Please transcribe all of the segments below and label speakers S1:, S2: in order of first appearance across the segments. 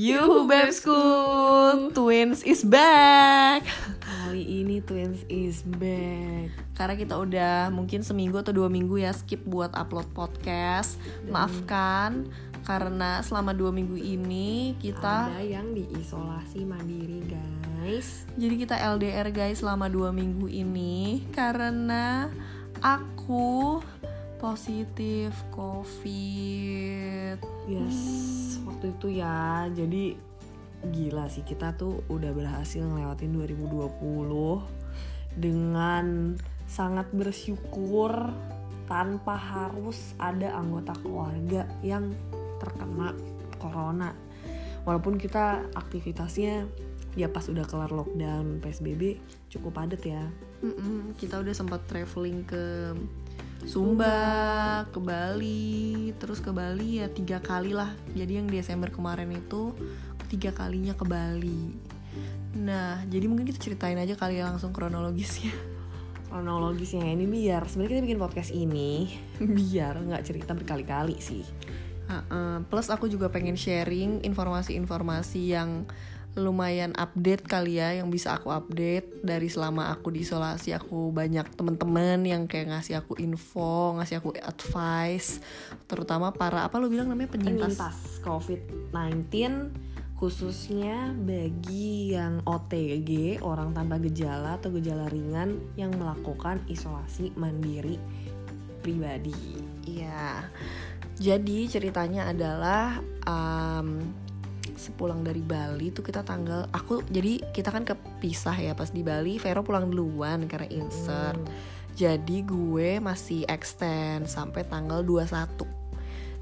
S1: You Babsku, Twins is back.
S2: Kali ini Twins is back.
S1: Karena kita udah mungkin seminggu atau dua minggu ya skip buat upload podcast. Maafkan karena selama dua minggu ini kita
S2: Ada yang diisolasi mandiri guys.
S1: jadi kita LDR guys selama dua minggu ini karena aku positif COVID.
S2: Yes, waktu itu ya. Jadi gila sih kita tuh udah berhasil ngelewatin 2020 dengan sangat bersyukur tanpa harus ada anggota keluarga yang terkena corona. Walaupun kita aktivitasnya ya pas udah kelar lockdown PSBB cukup padat ya.
S1: Mm-mm, kita udah sempat traveling ke Sumba, ke Bali, terus ke Bali ya tiga kali lah. Jadi yang Desember kemarin itu tiga kalinya ke Bali. Nah, jadi mungkin kita ceritain aja kali ya langsung kronologisnya.
S2: kronologisnya ini biar sebenarnya kita bikin podcast ini biar nggak cerita berkali-kali sih
S1: Ha-ha, Plus aku juga pengen sharing informasi-informasi yang lumayan update kali ya yang bisa aku update dari selama aku di isolasi aku banyak temen-temen yang kayak ngasih aku info ngasih aku advice terutama para apa lu bilang namanya penyintas,
S2: penyintas COVID-19 khususnya bagi yang OTG orang tanpa gejala atau gejala ringan yang melakukan isolasi mandiri pribadi
S1: Iya. Jadi ceritanya adalah um, sepulang dari Bali tuh kita tanggal aku jadi kita kan kepisah ya pas di Bali Vero pulang duluan karena insert. Jadi gue masih extend sampai tanggal 21.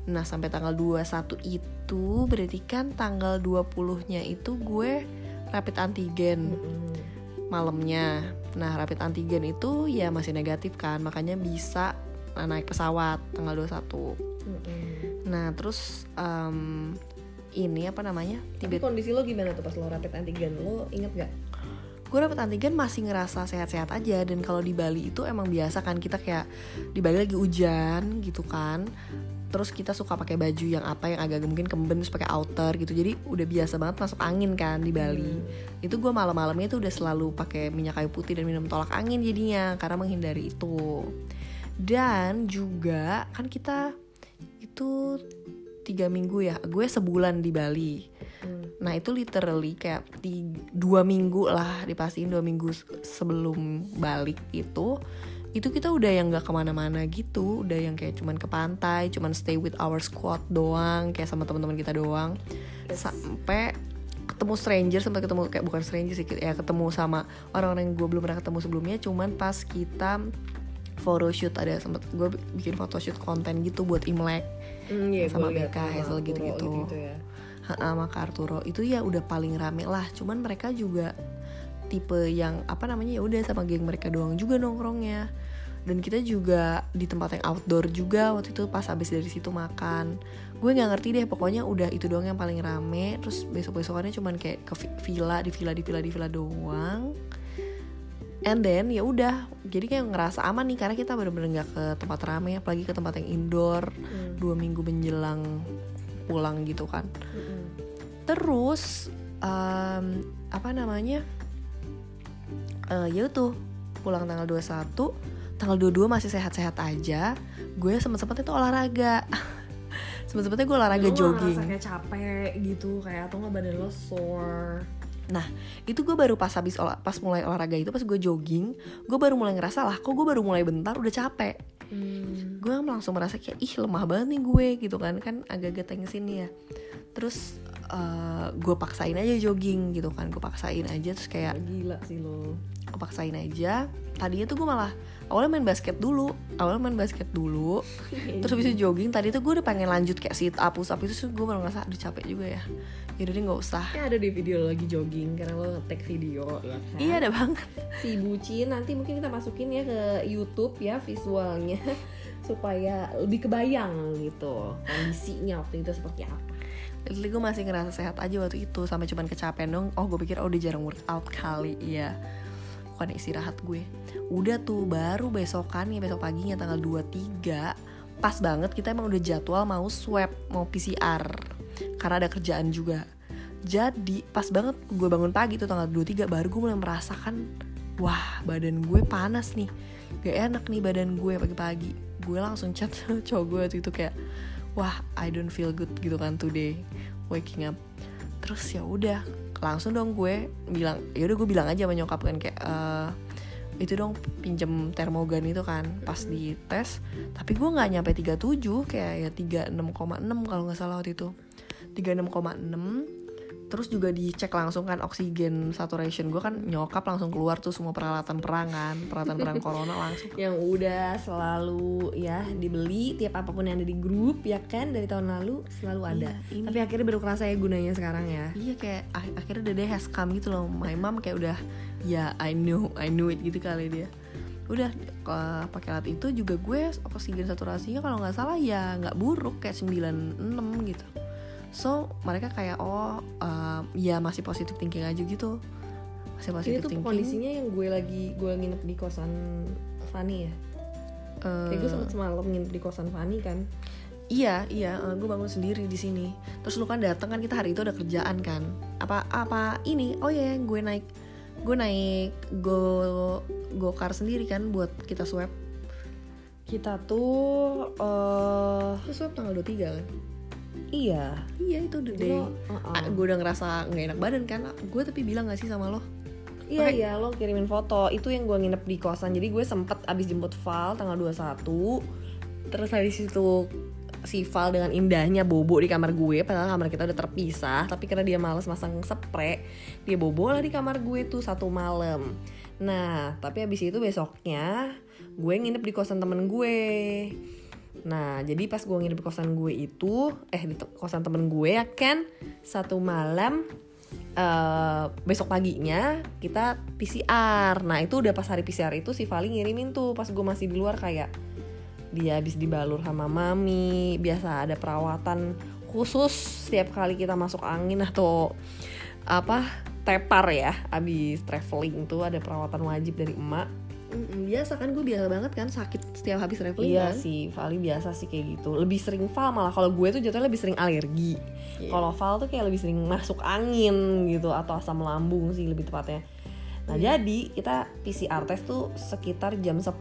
S1: Nah, sampai tanggal 21 itu berarti kan tanggal 20-nya itu gue rapid antigen malamnya. Nah, rapid antigen itu ya masih negatif kan, makanya bisa naik pesawat tanggal 21. Nah, terus em, ini apa namanya?
S2: Tapi
S1: Tiba
S2: kondisi lo gimana tuh pas lo rapid antigen? Lo inget gak?
S1: gue rapid antigen masih ngerasa sehat-sehat aja dan kalau di Bali itu emang biasa kan kita kayak di Bali lagi hujan gitu kan terus kita suka pakai baju yang apa yang agak mungkin kemben terus pakai outer gitu. Jadi udah biasa banget masuk angin kan di Bali. Itu gue malam-malamnya tuh udah selalu pakai minyak kayu putih dan minum tolak angin jadinya karena menghindari itu. Dan juga kan kita itu tiga minggu ya. Gue sebulan di Bali. Nah itu literally kayak di dua minggu lah dipastiin dua minggu se- sebelum balik itu itu kita udah yang nggak ke mana-mana gitu. Udah yang kayak cuman ke pantai cuman stay with our squad doang kayak sama teman-teman kita doang. Sampai ketemu stranger sampai ketemu kayak bukan stranger sih ya ketemu sama orang-orang yang gue belum pernah ketemu sebelumnya. Cuman pas kita photoshoot ada sempet gue bikin photoshoot konten gitu buat Imlek.
S2: Hmm, iya,
S1: Sama BK, Hazel gitu-gitu.
S2: ya.
S1: Ha, sama Kak Arturo itu ya udah paling rame lah. Cuman mereka juga tipe yang apa namanya ya udah sama geng mereka doang juga nongkrongnya. Dan kita juga di tempat yang outdoor juga waktu itu pas habis dari situ makan. Gue nggak ngerti deh pokoknya udah itu doang yang paling rame. Terus besok besokannya cuman kayak ke vi- villa di villa di villa di villa doang and then ya udah. Jadi kayak ngerasa aman nih karena kita bener-bener nggak ke tempat rame apalagi ke tempat yang indoor
S2: Hmm.
S1: dua minggu menjelang pulang gitu kan.
S2: Mm-mm.
S1: terus em, apa namanya? Eh ya tuh pulang tanggal 21 tanggal 22 masih sehat-sehat aja. Gue sempet-sempetnya tuh olahraga. Sempet-sempetnya gue olahraga
S2: Lo
S1: jogging.
S2: kayak capek gitu kayak atau nggak badan lo sore
S1: Nah, itu gue baru pas habis olah, pas mulai olahraga itu pas gue jogging, gue baru mulai ngerasa lah, kok gue baru mulai bentar udah capek.
S2: Hmm.
S1: Gue langsung merasa kayak ih lemah banget nih gue gitu kan, kan agak-agak tengsin ya. Terus eh, gue paksain aja jogging gitu kan, gue paksain aja terus kayak
S2: gila sih lo
S1: gue paksain aja. Tadinya tuh gue malah awalnya main basket dulu, awalnya main basket dulu, terus habis itu jogging. Tadi tuh gue udah pengen lanjut kayak sit up, push up itu gue baru ngerasa aduh capek juga ya. Yaudah deh nggak usah.
S2: Kayak ada di video lo lagi jogging karena lo nge-tag video ya kan?
S1: Iya ada banget.
S2: Si bucin nanti mungkin kita masukin ya ke YouTube ya visualnya supaya lebih kebayang gitu kondisinya waktu itu seperti apa.
S1: Literally gue masih ngerasa sehat aja waktu itu Sampai cuman kecapean dong Oh gue pikir oh udah jarang workout kali Iya Bukan istirahat gue. Udah tuh baru besokannya Besok paginya tanggal 23 Pas banget kita emang udah jadwal mau swab Mau PCR Karena ada kerjaan juga. Jadi pas banget gue bangun pagi tuh tanggal 23 baru gue mulai merasakan wah badan gue panas nih. Gak enak nih badan gue pagi-pagi. Gue langsung chat cowok gue waktu itu kayak wah I don't feel good gitu kan today waking up. Terus ya udah langsung dong gue bilang ya udah gue bilang aja sama nyokap kan kayak "Eh, itu dong pinjem termogan itu kan pas di tes tapi gue nggak nyampe 37 kayak ya 36,6 kalau nggak salah waktu itu. 36,6 terus juga dicek langsung kan oksigen saturation gue kan nyokap langsung keluar tuh semua peralatan perang kan peralatan perang corona langsung.
S2: Yang udah selalu ya dibeli tiap apa pun yang ada di grup ya kan dari tahun lalu selalu ada.
S1: Iya, ini-
S2: tapi akhirnya baru kerasa ya gunanya sekarang ya.
S1: Iya kayak ak- akhirnya dede has come gitu loh. My mom kayak udah ya I know I knew it gitu kali dia. Udah pakai alat itu juga gue oksigen saturasinya kalau nggak salah ya nggak buruk kayak 96 gitu so mereka kayak oh uh, ya masih positive thinking aja gitu masih
S2: tuh
S1: thinking
S2: kondisinya yang gue lagi gue nginep di kosan Fanny ya
S1: Eh,
S2: kayak gue sempet semalam nginep di kosan Fanny kan
S1: Iya, iya, eh, gue bangun sendiri di sini. Terus lu kan datang kan kita hari itu ada kerjaan kan. Apa apa ini? Oh ya, gue naik gue naik go go car sendiri kan buat kita swab.
S2: kita tuh eh
S1: Kita swab tanggal 23 kan?
S2: Iya
S1: Iya, itu the day.
S2: lo- uh-uh.
S1: Ah, gue udah ngerasa nggak enak badan kan. Gue tapi bilang gak sih sama lo?
S2: Iya
S1: Oke.
S2: iya lo kirimin foto itu yang gue nginep di kosan jadi gue sempet abis jemput Val tanggal 21 terus habis itu si Val dengan indahnya bobo di kamar gue padahal kamar kita udah terpisah tapi karena dia males masang spray dia bobo lah di kamar gue tuh satu malam nah tapi abis itu besoknya gue nginep di kosan temen gue Nah, jadi pas gue nginep di kosan gue itu, eh di kosan temen gue ya kan, satu malam eh besok paginya kita PCR. Nah itu udah pas hari PCR itu si Vali ngirimin tuh pas gue masih di luar kayak dia habis dibalur sama mami, biasa ada perawatan khusus setiap kali kita masuk angin atau apa tepar ya, abis traveling tuh ada perawatan wajib dari emak.
S1: Mm-mm, biasa kan gue biasa banget kan sakit setiap habis traveling
S2: Iya
S1: kan.
S2: sih, Vali biasa sih kayak gitu. Lebih sering Val malah kalau gue tuh jatuhnya lebih sering alergi.
S1: Iya.
S2: Kalau Val tuh kayak lebih sering masuk angin gitu atau asam lambung sih lebih tepatnya. Nah jadi kita PCR test tuh sekitar jam 10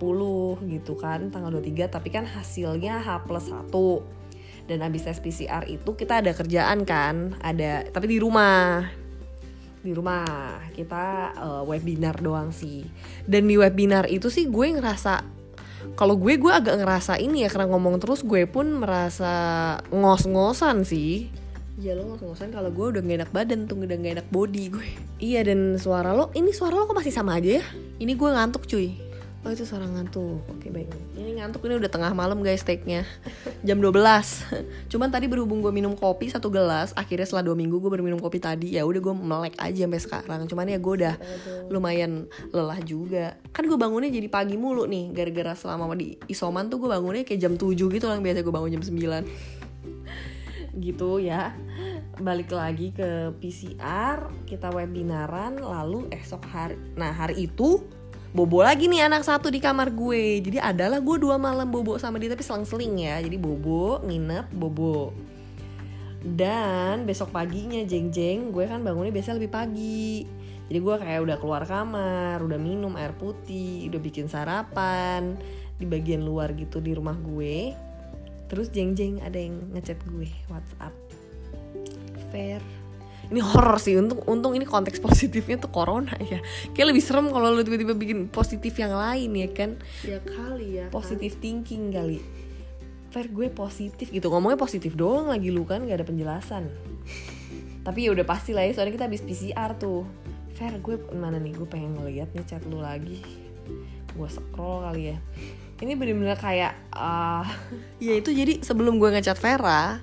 S2: gitu kan tanggal 23 tapi kan hasilnya H plus 1 dan abis tes PCR itu kita ada kerjaan kan ada tapi di rumah di rumah kita eh, webinar doang sih dan di webinar itu sih gue ngerasa kalau gue gue agak ngerasa ini ya karena ngomong terus gue pun merasa ngos-ngosan sih
S1: Ya lo ngos-ngosan kalau gue udah gak enak badan tuh, udah gak enak body gue.
S2: iya dan suara lo ini suara lo kok masih sama aja ya
S1: Ini gue ngantuk cuy.
S2: Oh itu suara ngantuk. Oke baik.
S1: Ini ngantuk ini udah tengah malam guys take-nya. Jam 12 Cuman tadi berhubung gue minum kopi satu gelas Akhirnya setelah dua minggu gue baru minum kopi tadi. Ya udah gue melek aja sampai sekarang. Cuman ya gue udah lumayan lelah juga. Kan gue bangunnya jadi pagi mulu nih Gara-gara selama di isoman tuh gue bangunnya kayak jam 7 gitu lah Biasa gue bangun jam 9
S2: gitu ya. Balik lagi ke PCR kita webinaran lalu esok hari. Nah hari itu bobo lagi nih anak satu di kamar gue. Jadi adalah gue dua malam bobo sama dia tapi selang-seling ya. Jadi bobo nginep bobo. Dan besok paginya jeng jeng gue kan bangunnya biasa lebih pagi. Jadi gue kayak udah keluar kamar udah minum air putih udah bikin sarapan di bagian luar gitu di rumah gue. Terus jeng jeng ada yang ngechat gue WhatsApp. Fair ini horror sih untung untung ini konteks positifnya tuh corona ya. Kayak lebih serem kalau lu tiba-tiba bikin positif yang lain ya kan?
S1: Ya kali ya
S2: positif thinking kali. Fair gue positif gitu. Ngomongnya positif doang lagi lu kan gak ada penjelasan. Tapi ya udah pasti lah ya soalnya kita habis PCR tuh. Fair gue mana nih? Gue pengen ngeliat nih chat lu lagi. Gue scroll kali ya. Ini bener-bener kayak ah
S1: Ya itu jadi sebelum gue ngechat Vera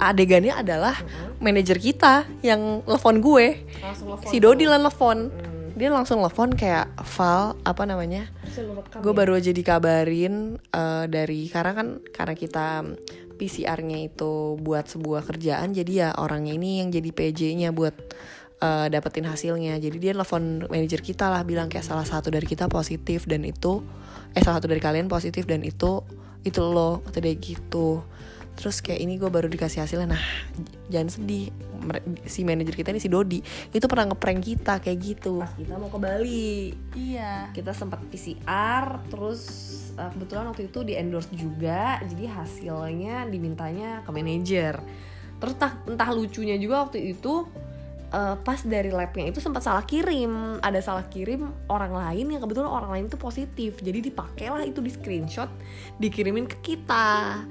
S1: Adegannya adalah manajer kita yang telepon gue.
S2: Langsung
S1: Si Dodi lah telepon Dia langsung telepon kayak Val apa namanya? Gue baru aja dikabarin eh, dari karena kan karena kita PCR-nya itu buat sebuah kerjaan jadi ya orangnya ini yang jadi PJ-nya buat eh, dapetin hasilnya. Jadi dia telepon manajer kita lah bilang kayak salah satu dari kita positif dan itu eh salah satu dari kalian positif dan itu itu lo kata dia gitu terus kayak ini gue baru dikasih hasilnya. Nah jangan sedih. Si manajer kita ini si Dodi itu pernah ngeprank kita kayak gitu.
S2: Pas kita mau ke Bali.
S1: Iya.
S2: Kita sempat PCR terus uh, kebetulan waktu itu di endorse juga jadi hasilnya dimintanya ke manajer. Terus entah, entah lucunya juga waktu itu uh, pas dari labnya itu sempat salah kirim. Ada salah kirim orang lain yang kebetulan orang lain itu positif. Jadi dipakailah itu di screenshot dikirimin ke kita.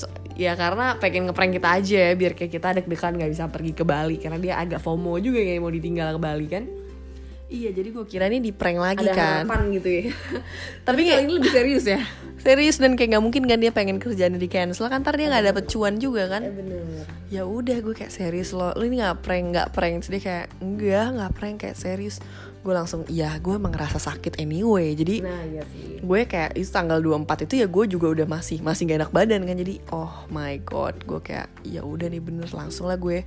S2: So, ya karena pengen ngeprank kita aja biar kayak kita deg-degan nggak bisa pergi ke Bali. Karena dia agak FOMO juga kayak mau ditinggal ke Bali kan
S1: iya jadi gue kira ini di prank lagi
S2: ada
S1: kan.
S2: harapan gitu ya. Tapi kayak ini lebih serius ya.
S1: Serius dan kayak nggak mungkin kan dia pengen kerjaan di cancel kan ntar dia nggak dapet cuan juga kan.
S2: Bener.
S1: Ya udah gue kayak serius lo lu ini nggak prank nggak prank. Dia kayak enggak nggak prank kayak serius. Gue langsung iya gue emang ngerasa sakit anyway. Jadi
S2: nah iya sih.
S1: gue kayak itu tanggal 24 itu ya gue juga udah masih masih gak enak badan kan. Jadi oh my god gue kayak ya udah nih bener langsung lah gue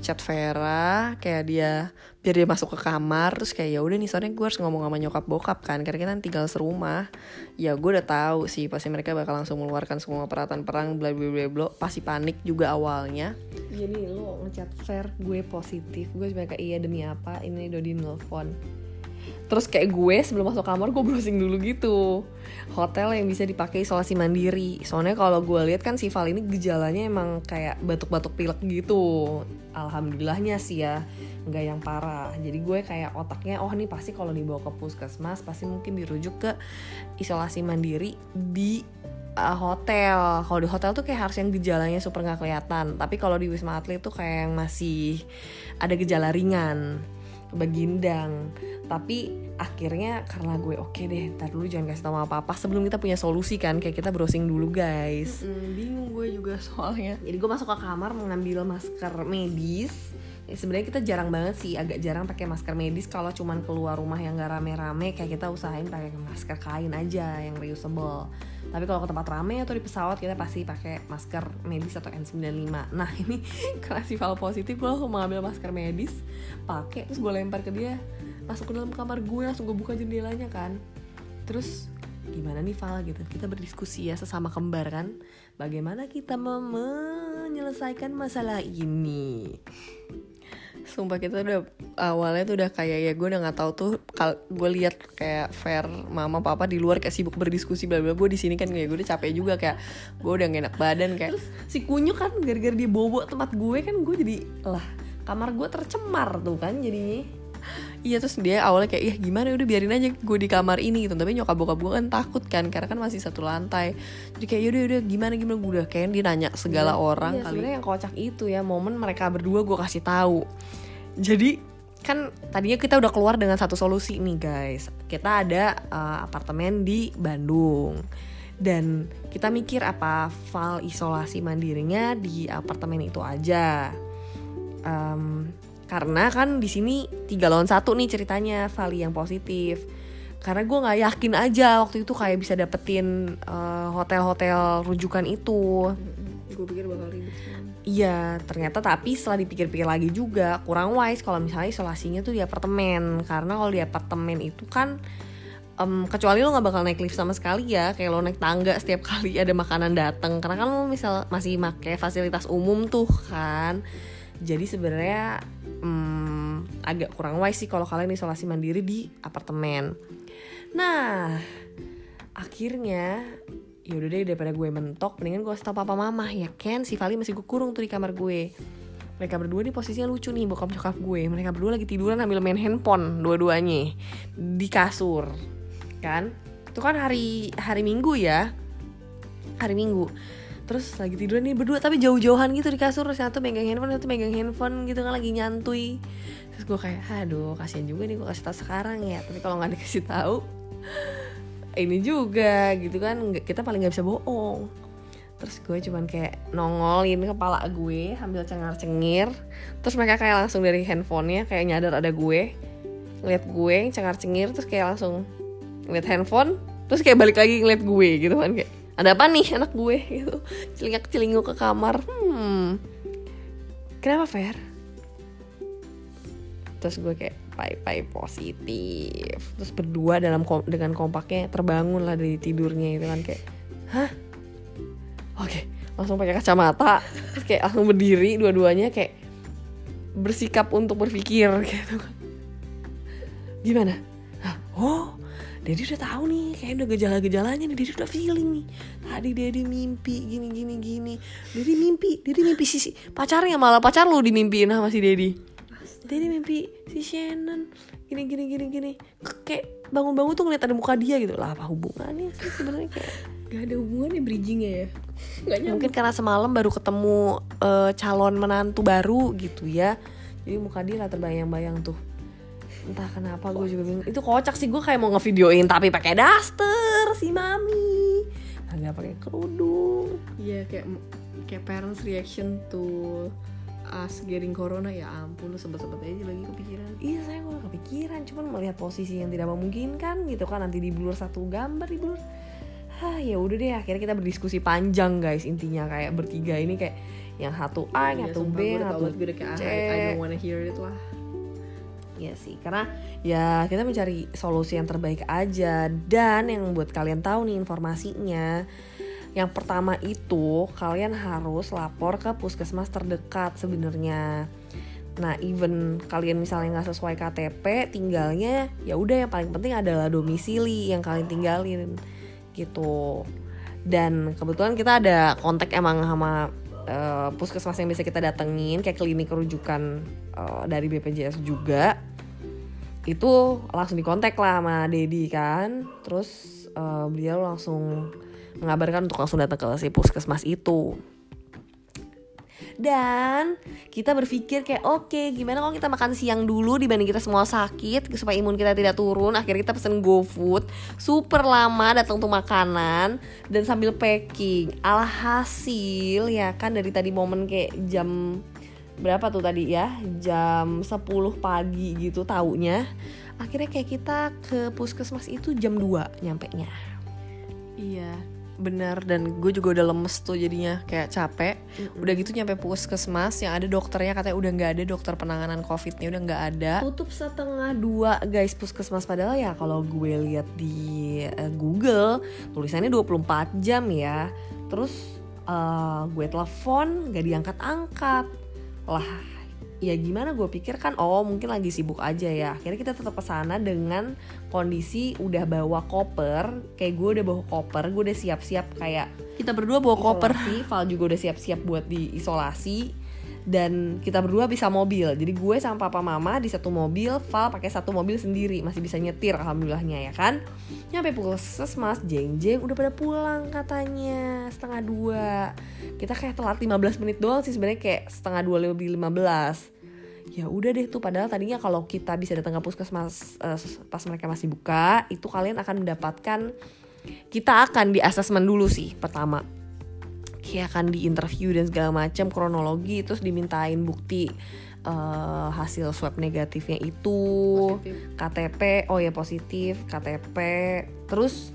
S1: chat Vera kayak dia biar dia masuk ke kamar terus kayak ya udah nih soalnya gue harus ngomong sama nyokap bokap kan karena kita tinggal serumah. Ya gue udah tahu sih pasti mereka bakal langsung mengeluarkan semua peralatan perang bla bla bla bla pasti panik juga awalnya.
S2: Jadi lo ngechat fair gue positif. Gue kayak iya demi apa? Ini Dodi nelfon terus kayak gue sebelum masuk kamar gue browsing dulu gitu hotel yang bisa dipakai isolasi mandiri soalnya kalau gue lihat kan si Val ini gejalanya emang kayak batuk-batuk pilek gitu alhamdulillahnya sih ya nggak yang parah jadi gue kayak otaknya oh nih pasti kalau dibawa ke puskesmas pasti mungkin dirujuk ke isolasi mandiri di uh, hotel. Kalau di hotel tuh kayak harus yang gejalanya super nggak kelihatan. Tapi kalau di wisma atlet tuh kayak yang masih ada gejala ringan, begindang. Tapi akhirnya karena gue oke deh, ntar dulu jangan kasih tau apa apa sebelum kita punya solusi kan. Kayak kita browsing dulu guys.
S1: bingung gue juga soalnya
S2: Jadi gue masuk ke kamar mengambil masker medis. Ya, sebenarnya kita jarang banget sih, agak jarang pakai masker medis kalau cuman keluar rumah yang gak rame-rame kayak kita usahain pakai masker kain aja yang reusable. Tapi kalau ke tempat rame atau di pesawat kita pasti pakai masker medis atau N95. Nah, ini karena si Val positif gue langsung mengambil masker medis, pakai terus gue lempar ke dia, masuk ke dalam kamar gue langsung gue buka jendelanya kan. Terus gimana nih Val gitu. Kita berdiskusi ya sesama kembar kan. Bagaimana kita menyelesaikan masalah ini?
S1: Sumpah kita udah awalnya tuh udah kayak ya gue udah nggak tahu tuh kal gue lihat kayak fair mama papa di luar kayak sibuk berdiskusi bla bla gue di sini kan kayak gue udah capek juga kayak gue udah gak enak badan kayak
S2: terus si kunyuk kan gara-gara dia bobo tempat gue kan gue jadi lah kamar gue tercemar tuh kan jadinya
S1: iya terus dia awalnya kayak iya gimana udah biarin aja gue di kamar ini gitu. Tapi nyokap bokap gue kan takut kan karena kan masih satu lantai. Jadi kayak yaudah udah gimana gimana? Gue udah kayak dia nanya segala orang
S2: iya,
S1: kali.
S2: sebenarnya yang kocak itu ya momen mereka berdua gue kasih tahu. Jadi kan tadinya kita udah keluar dengan satu solusi nih guys. Kita ada uh, apartemen di Bandung. Dan kita mikir apa file isolasi mandirinya di apartemen itu aja. Em, karena kan di sini tiga lawan satu nih ceritanya Vali yang positif. Karena gue nggak yakin aja waktu itu kayak bisa dapetin eh, hotel-hotel rujukan itu.
S1: Gue pikir bakal ribet
S2: Iya, ternyata tapi setelah dipikir-pikir lagi juga kurang wise kalau misalnya isolasinya tuh di apartemen. Karena kalau di apartemen itu kan em, kecuali lo nggak bakal naik lift sama sekali ya. Kayak lo naik tangga setiap kali ada makanan datang karena kan lo misal masih pakai fasilitas umum tuh kan. Jadi sebenarnya hmm, agak kurang wise sih kalau kalian isolasi mandiri di apartemen. Nah akhirnya ya udah deh daripada gue mentok mendingan gue stop papa mama ya kan? Si Vali masih gue kurung tuh di kamar gue. Mereka berdua nih posisinya lucu nih bokap nyokap gue. Mereka berdua lagi tiduran sambil main handphone dua-duanya di kasur kan? Itu kan hari hari minggu ya? Hari minggu terus lagi tiduran nih berdua tapi jauh-jauhan gitu di kasur. Satu megang handphone satu megang handphone gitu kan lagi nyantui. Terus gue kayak aduh kasihan juga nih gue kasih tau sekarang ya. Tapi kalau nggak dikasih tahu ini juga gitu kan kita paling nggak bisa bohong. Terus gue cuman kayak nongolin kepala gue sambil cengar cengir terus mereka kayak langsung dari handphonenya kayak nyadar ada gue ngeliat gue cengar cengir terus kayak langsung ngeliat handphone terus kayak balik lagi ngeliat gue gitu kan kayak ada apa nih anak gue? Gitu. Celingak celinguk ke kamar. Hmm. Kenapa Fer? Terus gue kayak pai pai positif. Terus berdua dalam kom- dengan kompaknya terbangun lah dari tidurnya itu kan kayak hah? Oke langsung pakai kacamata. Terus kayak langsung berdiri dua-duanya kayak bersikap untuk berpikir gitu gimana? Hah, oh Dedi udah tahu nih kayak udah gejala-gejalanya nih. Dedi udah feeling nih. Tadi Dedi mimpi gini gini. Gini Dedi mimpi Dedi mimpi si, si pacarnya malah pacar lu dimimpiin sama si Dedi Dedi mimpi si Shannon gini gini gini gini. Kayak bangun-bangun tuh ngeliat ada muka dia gitu. Lah apa hubungannya sih sebenarnya? Kayak
S1: Gak ada hubungannya bridgingnya ya?
S2: Mungkin karena semalam baru ketemu eh, calon menantu baru gitu ya. Jadi muka dia lah terbayang-bayang tuh entah kenapa gue juga bingung. Itu kocak sih gue kayak mau ngevideoin tapi pakai daster si mami. Agak pakai kerudung.
S1: Iya kayak kayak parents reaction to us getting corona ya ampun lu sebet-sebet aja lagi kepikiran.
S2: Iya saya gue kepikiran cuman melihat posisi yang tidak memungkinkan gitu kan nanti di blur satu gambar di blur Hah, ya udah deh akhirnya kita berdiskusi panjang guys intinya. Kayak bertiga ini kayak yang satu A, yang
S1: Iya,
S2: satu B, yang satu C.
S1: "Ah, I, I don't wanna hear it lah
S2: Iya sih, karena ya kita mencari solusi yang terbaik aja dan yang buat kalian tahu nih informasinya. Yang pertama itu kalian harus lapor ke puskesmas terdekat sebenarnya. Nah, even kalian misalnya nggak sesuai KTP, tinggalnya ya udah yang paling penting adalah domisili yang kalian tinggalin gitu. Dan kebetulan kita ada kontak emang sama eh, puskesmas yang bisa kita datengin kayak klinik rujukan eh, dari BPJS juga itu langsung dikontak lah sama Dedi kan. Terus eh, beliau langsung mengabarkan untuk langsung datang ke si puskesmas itu. Dan kita berpikir kayak oke gimana kalau kita makan siang dulu dibanding kita semua sakit supaya imun kita tidak turun akhirnya kita pesen GoFood. Super lama datang tuh makanan dan sambil packing. Alhasil ya kan dari tadi momen kayak jam berapa tuh tadi ya? Jam 10 pagi gitu taunya. Akhirnya kayak kita ke puskesmas itu jam 2 nyampe nya
S1: Iya bener dan gue juga udah lemes tuh jadinya kayak capek. Udah gitu nyampe puskesmas yang ada dokternya katanya udah nggak ada dokter penanganan covidnya udah nggak ada.
S2: Tutup setengah dua guys puskesmas. Padahal ya kalau gue lihat di eh, Google tulisannya 24 jam ya. Terus eh, gue telepon gak diangkat-angkat lah ya gimana gue pikir kan oh mungkin lagi sibuk aja ya. Akhirnya kita tetap ke sana dengan kondisi udah bawa koper. Kayak gue udah bawa koper gue udah siap-siap kayak
S1: kita berdua bawa koper.
S2: isolasi, Val juga udah siap-siap buat diisolasi dan kita berdua bisa mobil. Jadi gue sama papa mama di satu mobil Val pakai satu mobil sendiri. Masih bisa nyetir alhamdulillahnya ya kan? Nyampe puskesmas jeng jeng udah pada pulang katanya setengah dua. Kita kayak telat 15 menit doang sih sebenarnya kayak setengah dua lebih 15 ya udah deh tuh padahal tadinya kalau kita bisa datang ke puskesmas eh, pas mereka masih buka itu kalian akan mendapatkan kita akan di asesmen dulu sih pertama kayak akan di interview dan segala macam kronologi terus dimintain bukti eh, hasil swab negatifnya itu
S1: Positif.
S2: KTP oh ya positif KTP terus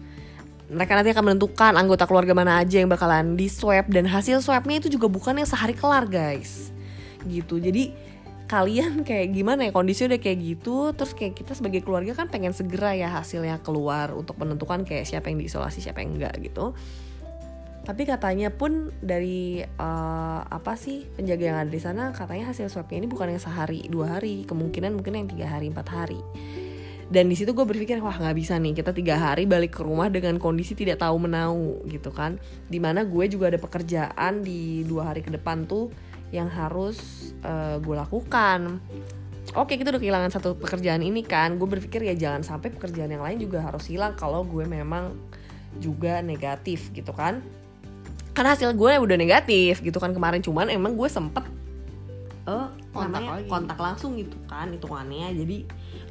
S2: mereka nanti akan menentukan anggota keluarga mana aja yang bakalan di swab dan hasil swabnya itu juga bukan yang sehari kelar guys. Gitu. Jadi kalian kayak gimana ya kondisi udah kayak gitu terus kayak kita sebagai keluarga kan pengen segera ya hasilnya keluar untuk menentukan kayak siapa yang diisolasi siapa yang enggak gitu tapi katanya pun dari eh, apa sih penjaga yang ada di sana katanya hasil swabnya ini bukan yang sehari dua hari. Kemungkinan mungkin yang tiga hari empat hari. Dan di situ gue berpikir wah nggak bisa nih kita tiga hari balik ke rumah dengan kondisi tidak tahu menau gitu kan. Di mana gue juga ada pekerjaan di dua hari ke depan tuh yang harus eh, gue lakukan. Oke kita udah kehilangan satu pekerjaan ini kan. Gue berpikir ya jangan sampai pekerjaan yang lain juga harus hilang Kalau gue memang juga negatif gitu kan Karena hasil gue udah negatif gitu kan kemarin Cuman emang gue sempet eh,
S1: Kontak
S2: namanya
S1: lagi.
S2: kontak langsung gitu kan hitungannya. Jadi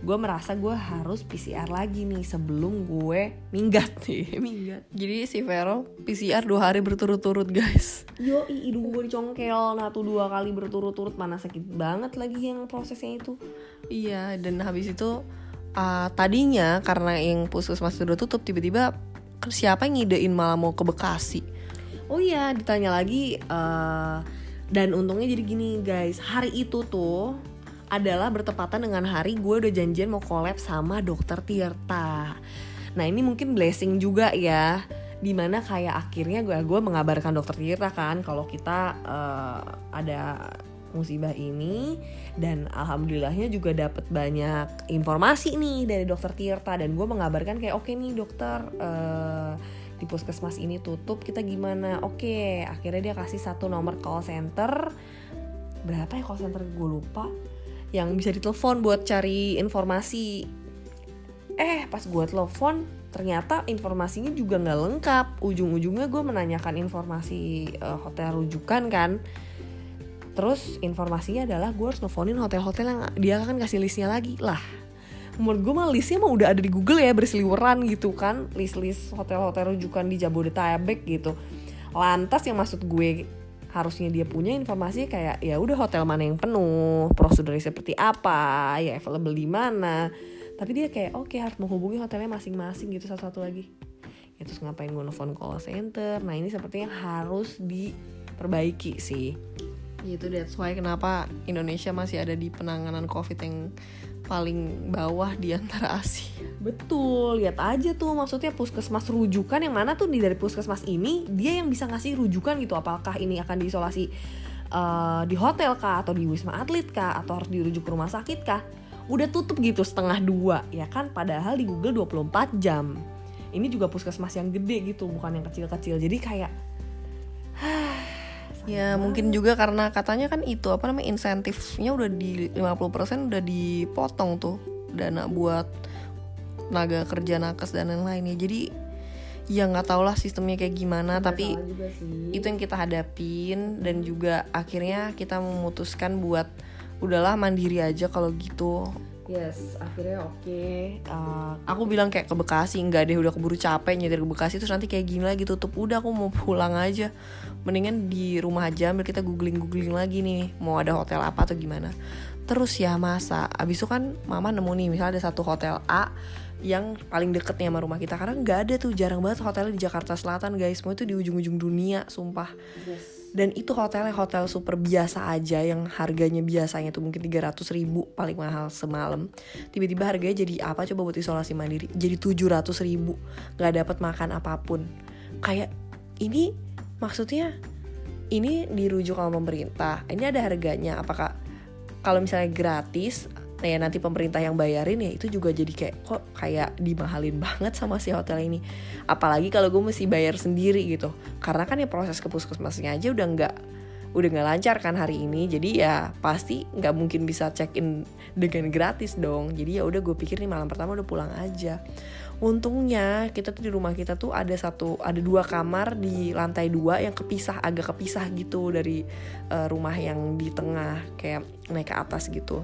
S2: gue merasa gue harus PCR lagi nih sebelum gue minggat. Nih Minggat.
S1: Jadi si Vero PCR dua hari berturut-turut guys.
S2: Yo hidung gue dicongkel Nah tuh dua kali berturut-turut Mana sakit banget lagi yang prosesnya itu.
S1: Iya, dan habis itu uh, tadinya karena yang puskesmas itu udah tutup tiba-tiba siapa yang ngidein malah mau ke Bekasi.
S2: Oh iya, ditanya lagi eh, dan untungnya jadi gini guys, hari itu tuh adalah bertepatan dengan hari gue udah janjian mau collab sama dokter Tirta. Nah ini mungkin blessing juga ya. di mana kayak akhirnya gue gue mengabarkan dokter Tirta kan kalau kita uh, ada musibah ini dan alhamdulillahnya juga dapat banyak informasi nih dari dokter Tirta dan gue mengabarkan kayak oke okay nih dokter uh, di puskesmas ini tutup kita gimana? Oke akhirnya dia kasih satu nomor call center. Berapa ya call center? Gue lupa. Yang bisa ditelepon buat cari informasi. Eh pas gue telepon ternyata informasinya juga nggak lengkap. Ujung-ujungnya gue menanyakan informasi uh, hotel rujukan kan. Terus informasinya adalah gue harus nelfonin hotel-hotel yang dia akan kasih listnya lagi. Lah menurut gue mah listnya mah udah ada di Google ya berseliweran gitu kan. List-list hotel-hotel rujukan di Jabodetabek gitu. Lantas yang maksud gue harusnya dia punya informasi kayak ya udah hotel mana yang penuh prosedurnya seperti apa ya available di mana. Tapi dia kayak oke okay, harus menghubungi hotelnya masing-masing gitu satu-satu lagi. Ya terus ngapain gue nelfon call center? Nah ini sepertinya harus diperbaiki sih.
S1: Itu that's why kenapa Indonesia masih ada di penanganan covid yang paling bawah di antara Asia.
S2: Betul, lihat aja tuh maksudnya puskesmas rujukan yang mana tuh nih dari puskesmas ini dia yang bisa ngasih rujukan gitu apakah ini akan diisolasi uh, di hotel kah atau di wisma atlet kah atau harus dirujuk ke rumah sakit kah? udah tutup gitu setengah dua ya kan padahal di Google 24 jam ini juga puskesmas yang gede gitu bukan yang kecil-kecil jadi kayak
S1: ya mungkin juga karena katanya kan itu apa namanya insentifnya udah di 50% udah dipotong tuh dana buat tenaga kerja nakes dan lain-lain ya jadi ya nggak tau lah sistemnya kayak gimana
S2: Gak
S1: tapi itu yang kita hadapin dan juga akhirnya kita memutuskan buat udahlah mandiri aja kalau gitu
S2: Yes, akhirnya oke. Okay.
S1: Uh, aku bilang kayak ke Bekasi, nggak deh udah keburu capek nyetir ke Bekasi terus nanti kayak gini lagi tutup. Udah aku mau pulang aja. Mendingan di rumah aja ambil kita googling-googling lagi nih mau ada hotel apa atau gimana. Terus ya masa, abis itu kan mama nemu nih misalnya ada satu hotel A yang paling deket nih sama rumah kita. Karena nggak ada tuh jarang banget hotelnya di Jakarta Selatan guys. Semua itu di ujung-ujung dunia sumpah. Yes. Dan itu hotelnya hotel super biasa aja yang harganya biasanya tuh mungkin 300 ribu paling mahal semalam. Tiba-tiba harganya jadi apa? Coba buat isolasi mandiri. Jadi 700 ribu nggak dapat makan apa pun. Kayak ini maksudnya ini dirujuk sama pemerintah ini ada harganya apakah kalau misalnya gratis nah ya nanti pemerintah yang bayarin ya itu juga jadi kayak kok kayak dimahalin banget sama si hotel ini. Apalagi kalau gue mesti bayar sendiri gitu. Karena kan ya proses ke puskesmasnya aja udah nggak udah nggak lancar kan hari ini. Jadi ya pasti nggak mungkin bisa check in dengan gratis dong. Jadi ya udah gue pikir nih malam pertama udah pulang aja untungnya kita tuh di rumah kita tuh ada satu ada dua kamar di lantai dua yang kepisah agak kepisah gitu dari uh, rumah yang di tengah kayak naik ke atas gitu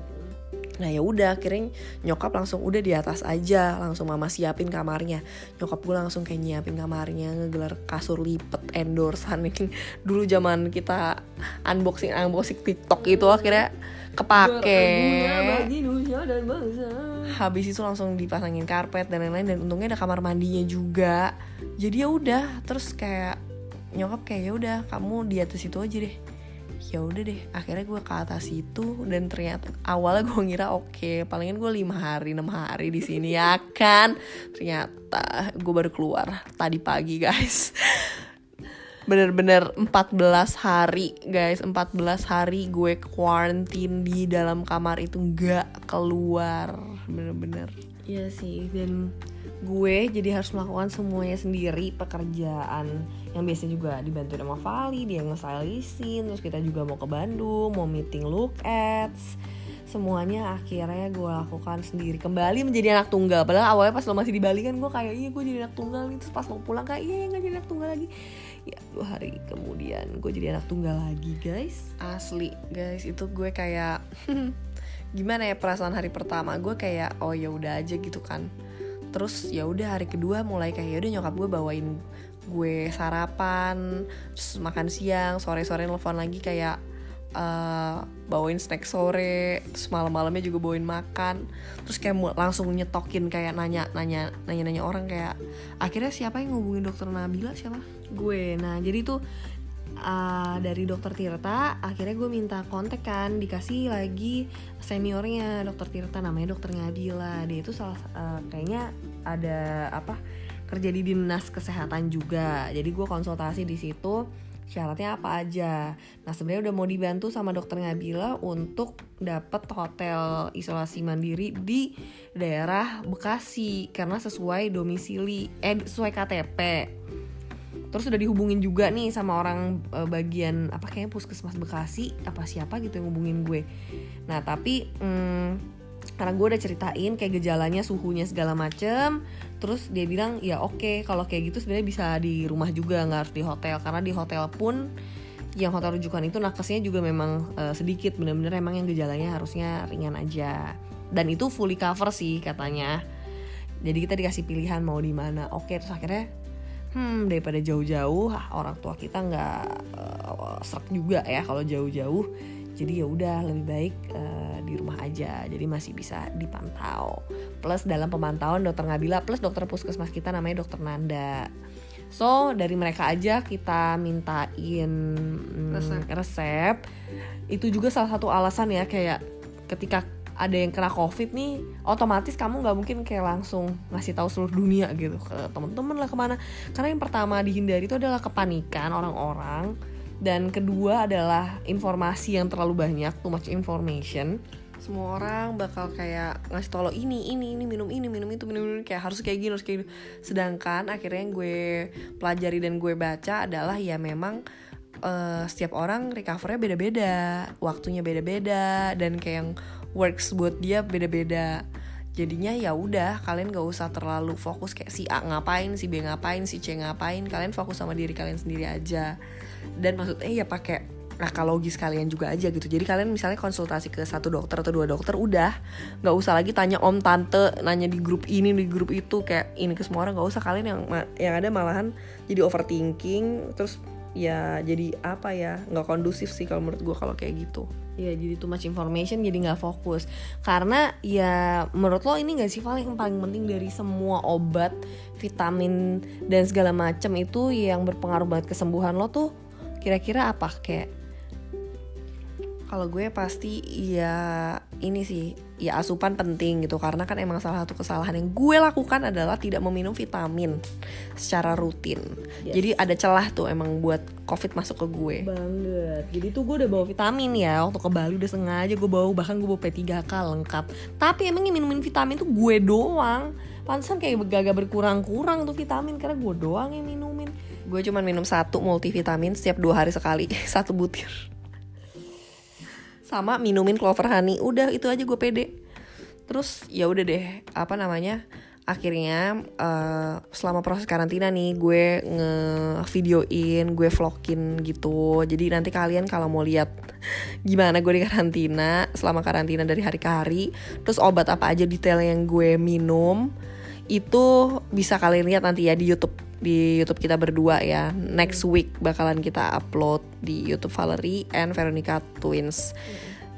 S1: Nah ya udah akhirnya nyokap langsung udah di atas aja langsung mama siapin kamarnya. Nyokap gue langsung kayak nyiapin kamarnya ngegelar kasur lipet endorsean ini dulu zaman kita unboxing unboxing TikTok itu akhirnya kepake. Habis itu langsung dipasangin karpet dan lain-lain dan untungnya ada kamar mandinya juga. Jadi ya udah terus kayak nyokap kayak ya udah kamu di atas itu aja deh ya udah deh akhirnya gue ke atas itu dan ternyata awalnya gue ngira oke okay, palingan gue lima hari enam hari di sini ya kan? Ternyata gue baru keluar tadi pagi guys bener-bener 14 hari guys. 14 hari gue quarantine di dalam kamar itu nggak keluar. Bener-bener.
S2: Iya sih dan gue jadi harus melakukan semuanya sendiri pekerjaan yang biasanya juga dibantu sama Vali dia ngestylisin terus kita juga mau ke Bandung mau meeting look ads. Semuanya akhirnya gue lakukan sendiri. Kembali menjadi anak tunggal. Padahal awalnya pas lo masih di Bali kan gue kayak iya gue jadi anak tunggal terus pas mau pulang kayak iya nggak jadi anak tunggal lagi ya dua hari kemudian gue jadi anak tunggal lagi guys.
S1: Asli guys. Itu gue kayak gimana ya perasaan hari pertama? Gue kayak oh ya udah aja gitu kan. Terus ya udah hari kedua mulai kayak ya udah nyokap gue bawain gue sarapan terus makan siang sore sore nelfon lagi kayak uh, bawain snack sore terus malam-malamnya juga bawain makan. Terus kayak langsung nyetokin kayak nanya nanya nanya nanya orang kayak akhirnya siapa yang ngubungin dokter Nabila? Siapa
S2: gue. Nah jadi tuh uh, dari dokter Tirta akhirnya gue minta kontak kan dikasih lagi seniornya dokter Tirta namanya dokter Nabila. Dia itu salah uh, kayaknya ada apa kerja di dinas kesehatan juga. Jadi gue konsultasi di situ syaratnya apa aja. Nah sebenarnya udah mau dibantu sama dokter Ngabila untuk dapet hotel isolasi mandiri di daerah Bekasi. Karena sesuai domisili eh sesuai KTP terus udah dihubungin juga nih sama orang e, bagian apa kayaknya puskesmas Bekasi apa siapa gitu yang hubungin gue. Nah tapi hmm, karena gue udah ceritain kayak gejalanya suhunya segala macem terus dia bilang ya oke okay, kalau kayak gitu sebenarnya bisa di rumah juga nggak harus di hotel. Karena di hotel pun yang hotel rujukan itu nakesnya juga memang uh, sedikit bener-bener emang yang gejalanya harusnya ringan aja. Dan itu fully cover sih katanya. Jadi kita dikasih pilihan mau di mana. Oke terus akhirnya hmm daripada jauh-jauh orang tua kita nggak uh, serak juga ya kalau jauh-jauh. Jadi ya udah lebih baik uh, di rumah aja. Jadi masih bisa dipantau. Plus dalam pemantauan dokter Ngabila plus dokter puskesmas kita namanya dokter Nanda. So dari mereka aja kita mintain hmm, resep. resep. Itu juga salah satu alasan ya kayak ketika ada yang kena covid nih otomatis kamu nggak mungkin kayak langsung ngasih tahu seluruh dunia gitu ke temen-temen lah ke mana. Karena yang pertama dihindari itu adalah kepanikan orang-orang. Dan kedua adalah informasi yang terlalu banyak too much information.
S1: Semua orang bakal kayak ngasih tau lo ini ini ini minum ini minum itu minum ini. Kayak harus kayak gini harus kayak gini. Sedangkan akhirnya yang gue pelajari dan gue baca adalah ya memang uh, setiap orang recovernya beda-beda waktunya beda-beda dan kayak yang works buat dia beda-beda. Jadinya ya udah kalian gak usah terlalu fokus kayak si A ngapain si B ngapain si C ngapain. Kalian fokus sama diri kalian sendiri aja. Dan maksudnya ya pakai akal logis kalian juga aja gitu. Jadi kalian misalnya konsultasi ke satu dokter atau dua dokter udah. Nggak usah lagi tanya om tante nanya di grup ini di grup itu kayak ini ke semua orang. Nggak usah kalian yang yang ada malahan jadi overthinking terus ya jadi apa ya nggak kondusif sih kalau menurut gue kalau kayak gitu
S2: ya jadi too much information jadi nggak fokus. Karena ya menurut lo ini gak sih paling paling penting dari semua obat vitamin dan segala macam itu yang berpengaruh banget kesembuhan lo tuh kira-kira apa? Kayak
S1: kalau gue pasti ya ini sih ya asupan penting gitu. Karena kan emang salah satu kesalahan yang gue lakukan adalah tidak meminum vitamin secara rutin. Yes. jadi ada celah tuh emang buat covid masuk ke gue.
S2: Banget. Jadi tuh gue udah bawa vitamin ya waktu ke Bali udah sengaja gue bawa bahkan gue bawa P3K lengkap. Tapi emang yang minumin vitamin tuh gue doang. Pantesan kayak gagak berkurang-kurang tuh vitamin karena gue doang yang minumin.
S1: Gue cuma minum satu multivitamin setiap dua hari sekali satu butir sama minumin clover honey udah itu aja gue pede terus ya udah deh apa namanya akhirnya uh, selama proses karantina nih gue nge-videoin, gue vlogin gitu. Jadi nanti kalian kalau mau lihat gimana gue di karantina, selama karantina dari hari ke hari, terus obat apa aja detail yang gue minum, itu bisa kalian lihat nanti ya di YouTube di YouTube kita berdua ya. Next week bakalan kita upload di YouTube Valerie and Veronica Twins.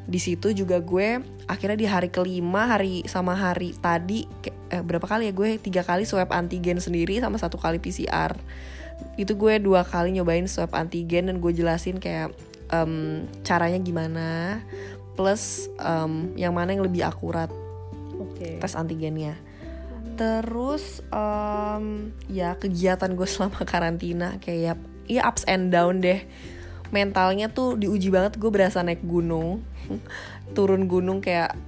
S1: Di situ juga gue akhirnya di hari kelima hari sama hari tadi eh, berapa kali ya gue tiga kali swab antigen sendiri sama satu kali PCR. Itu gue dua kali nyobain swab antigen dan gue jelasin kayak um, caranya gimana plus um, yang mana yang lebih akurat okay. tes antigennya terus um, ya kegiatan gue selama karantina kayak ya ups and down deh. Mentalnya tuh diuji banget gue berasa naik gunung. Turun gunung kayak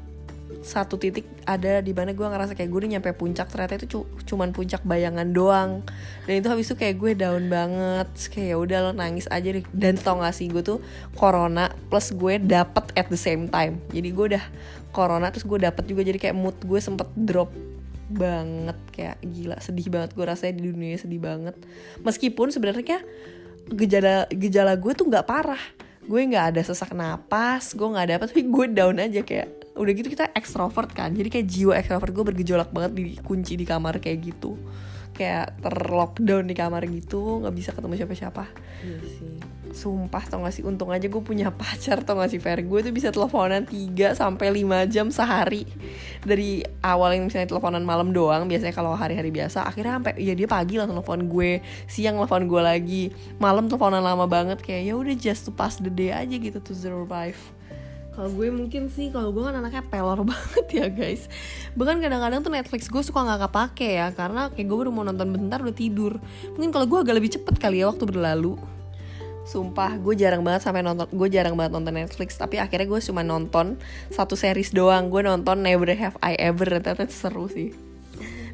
S1: satu titik ada di mana gue ngerasa kayak gue udah nyampe puncak ternyata itu cu cuman puncak bayangan doang. Dan itu habis itu kayak gue down banget. Kayak ya udah lo nangis aja deh. Dan tau gak sih gue tuh corona plus gue dapet at the same time. Jadi gue udah corona terus gue dapet juga jadi kayak mood gue sempet drop banget kayak gila sedih banget. Gue rasanya di dunia sedih banget. Meskipun sebenarnya gejala gejala gue tuh nggak parah. Gue nggak ada sesak napas gue nggak ada apa tapi gue down aja kayak udah gitu kita ekstrovert kan. Jadi kayak jiwa ekstrovert gue bergejolak banget dikunci di kamar kayak gitu. Kayak terlockdown di kamar gitu nggak bisa ketemu siapa-siapa. Iya sih sumpah tau gak sih untung aja gue punya pacar tau gak sih Fer gue tuh bisa teleponan 3 sampai lima jam sehari dari awal yang misalnya teleponan malam doang biasanya kalau hari-hari biasa akhirnya sampai ya dia pagi langsung telepon gue siang telepon gue lagi malam teleponan lama banget kayak ya udah just to pass the day aja gitu to survive Kalau gue mungkin sih, kalau gue kan anaknya pelor banget ya guys. Bahkan kadang-kadang tuh Netflix gue suka nggak kepake ya, karena kayak gue baru mau nonton bentar udah tidur. Mungkin kalau gue agak lebih cepet kali ya waktu berlalu. Sumpah, gue jarang banget sampai nonton, gue jarang banget nonton Netflix. Tapi akhirnya gue cuma nonton satu series doang. Gue nonton Never Have I Ever, ternyata seru sih.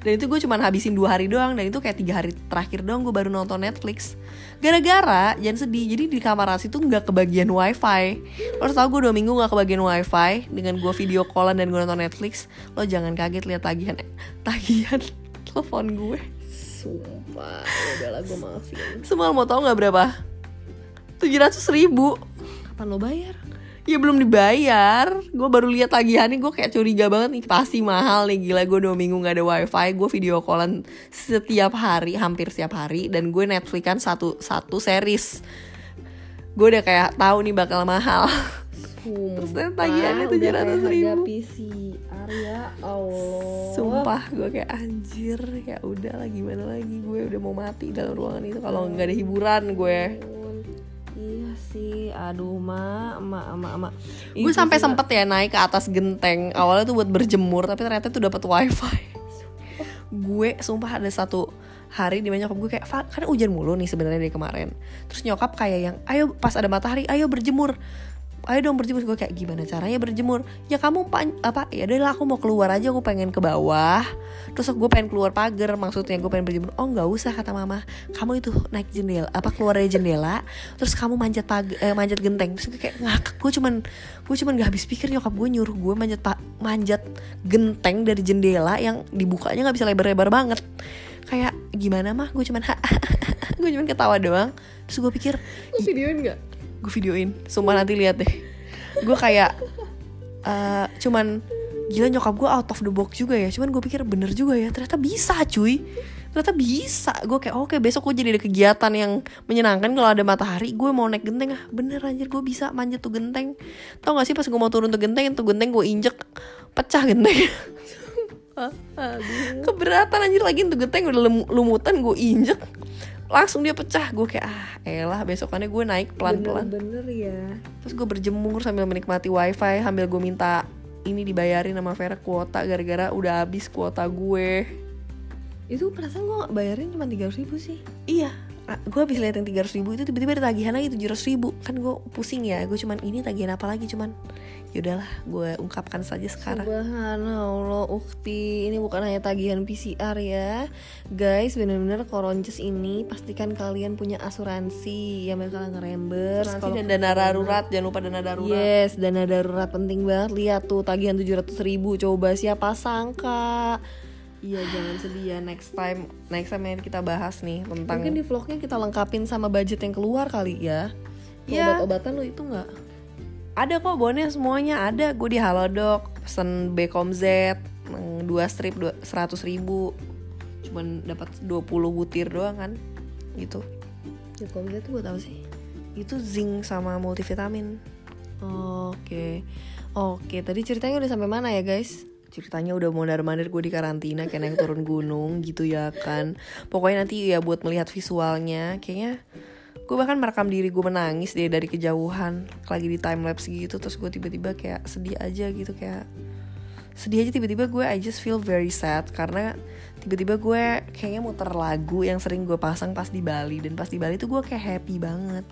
S1: Dan itu gue cuma habisin dua hari doang Dan itu kayak tiga hari terakhir doang gue baru nonton Netflix Gara-gara, jangan sedih Jadi di kamar Rasi tuh gak kebagian wifi Lo harus tau gue dua minggu gak kebagian wifi Dengan gue video callan dan gue nonton Netflix Lo jangan kaget lihat tagihan Tagihan telepon gue
S2: Sumpah, ya udahlah gue maafin.
S1: Semua mau tau gak berapa? 700 ribu.
S2: Kapan lo bayar?
S1: Ya belum dibayar. Gue baru lihat tagihannya Gue kayak curiga banget nih Pasti mahal nih Gila gue dua minggu gak ada wifi Gue video callan setiap hari Hampir setiap hari Dan gue Netflix kan satu, satu series. Gue udah kayak tahu nih bakal mahal. Terus ternyata tagihannya tujuh ratus ribu.
S2: PCR ya Allah.
S1: Sumpah gue kayak anjir Ya udah lah gimana lagi Gue udah mau mati dalam ruangan itu Kalau nggak ada hiburan gue
S2: Iya sih, aduh ma, ma, ma, ma.
S1: gue sampai sempet ya naik ke atas genteng awalnya tuh buat berjemur tapi ternyata tuh dapat wifi. Gue sumpah ada satu hari di nyokap gue kayak "Fa, kan hujan mulu nih sebenarnya dari kemarin. Terus nyokap kayak yang ayo pas ada matahari ayo berjemur ayo dong berjemur. Gue kayak gimana caranya berjemur? Ya kamu pan apa ya udahlah aku mau keluar aja aku pengen ke bawah. Terus gue pengen keluar pagar maksudnya gue pengen berjemur. Oh nggak usah kata mama. Kamu itu naik jendela apa keluar dari jendela terus kamu manjat pag eh, manjat genteng. Terus gue kayak ngakak gue cuman gue cuman gak habis pikir nyokap gue nyuruh gue manjat pa- manjat genteng dari jendela yang dibukanya nggak bisa lebar-lebar banget. Kayak gimana mah? Gue cuman gue cuman ketawa doang. Terus gue pikir
S2: videoin gak?
S1: Gue videoin. Sumpah nanti lihat deh. Gue kayak eh, cuman gila nyokap gue out of the box juga ya. Cuman gue pikir bener juga ya ternyata bisa cuy. Ternyata bisa. Gue kayak oke besok gue jadi ada kegiatan yang menyenangkan. Kalau ada matahari gue mau naik genteng. Ah bener anjir gue bisa manjat tuh genteng. Tau gak sih pas gue mau turun tuh genteng tuh genteng gue injek pecah genteng. Keberatan anjir lagi tuh genteng udah lumutan gue injek langsung dia pecah. Gue kayak ah elah besokannya gue naik pelan-pelan.
S2: Bener-bener ya
S1: Terus gue berjemur sambil menikmati wifi Sambil gue minta ini dibayarin sama Vera kuota Gara-gara udah habis kuota gue.
S2: Itu perasaan gue bayarin cuma 300 ribu sih.
S1: Iya. Gue habis lihat yang 300 ribu itu tiba-tiba ada tagihan lagi 700 ribu. Kan gue pusing ya Gue cuman ini tagihan apa lagi cuman Yaudahlah gue ungkapkan saja sekarang
S2: Subhanallah Ukti Ini bukan hanya tagihan PCR ya Guys bener-bener koronces ini Pastikan kalian punya asuransi Yang bakal ngerembers
S1: Asuransi
S2: kalau
S1: dan dana darurat Jangan lupa dana darurat
S2: Yes, dana darurat penting banget. Lihat tuh tagihan 700 ribu. Coba siapa sangka.
S1: Iya jangan sedih ya Next time Next time yang kita bahas nih Tentang
S2: Mungkin di vlognya kita lengkapin sama budget yang keluar kali ya.
S1: Iya.
S2: Obat-obatan lo itu nggak?
S1: Ada kok bonnya semuanya ada Gue di Halodoc Pesen Z Dua strip dua, 100 ribu Cuman dapat 20 butir doang kan Gitu
S2: kalau itu buat apa sih?
S1: Itu zinc sama multivitamin
S2: Oke. Oke, tadi ceritanya udah sampai mana ya, guys?
S1: Ceritanya udah mondar-mandir gue di karantina Kayak naik turun gunung gitu ya kan Pokoknya nanti ya buat melihat visualnya Kayaknya gue bahkan merekam diri gue menangis deh dari kejauhan. Lagi di time lapse gitu terus gue tiba-tiba kayak sedih aja gitu kayak sedih aja. Tiba-tiba gue I just feel very sad karena tiba-tiba gue kayaknya muter lagu yang sering gue pasang pas di Bali. Dan pas di Bali tuh gue kayak happy banget.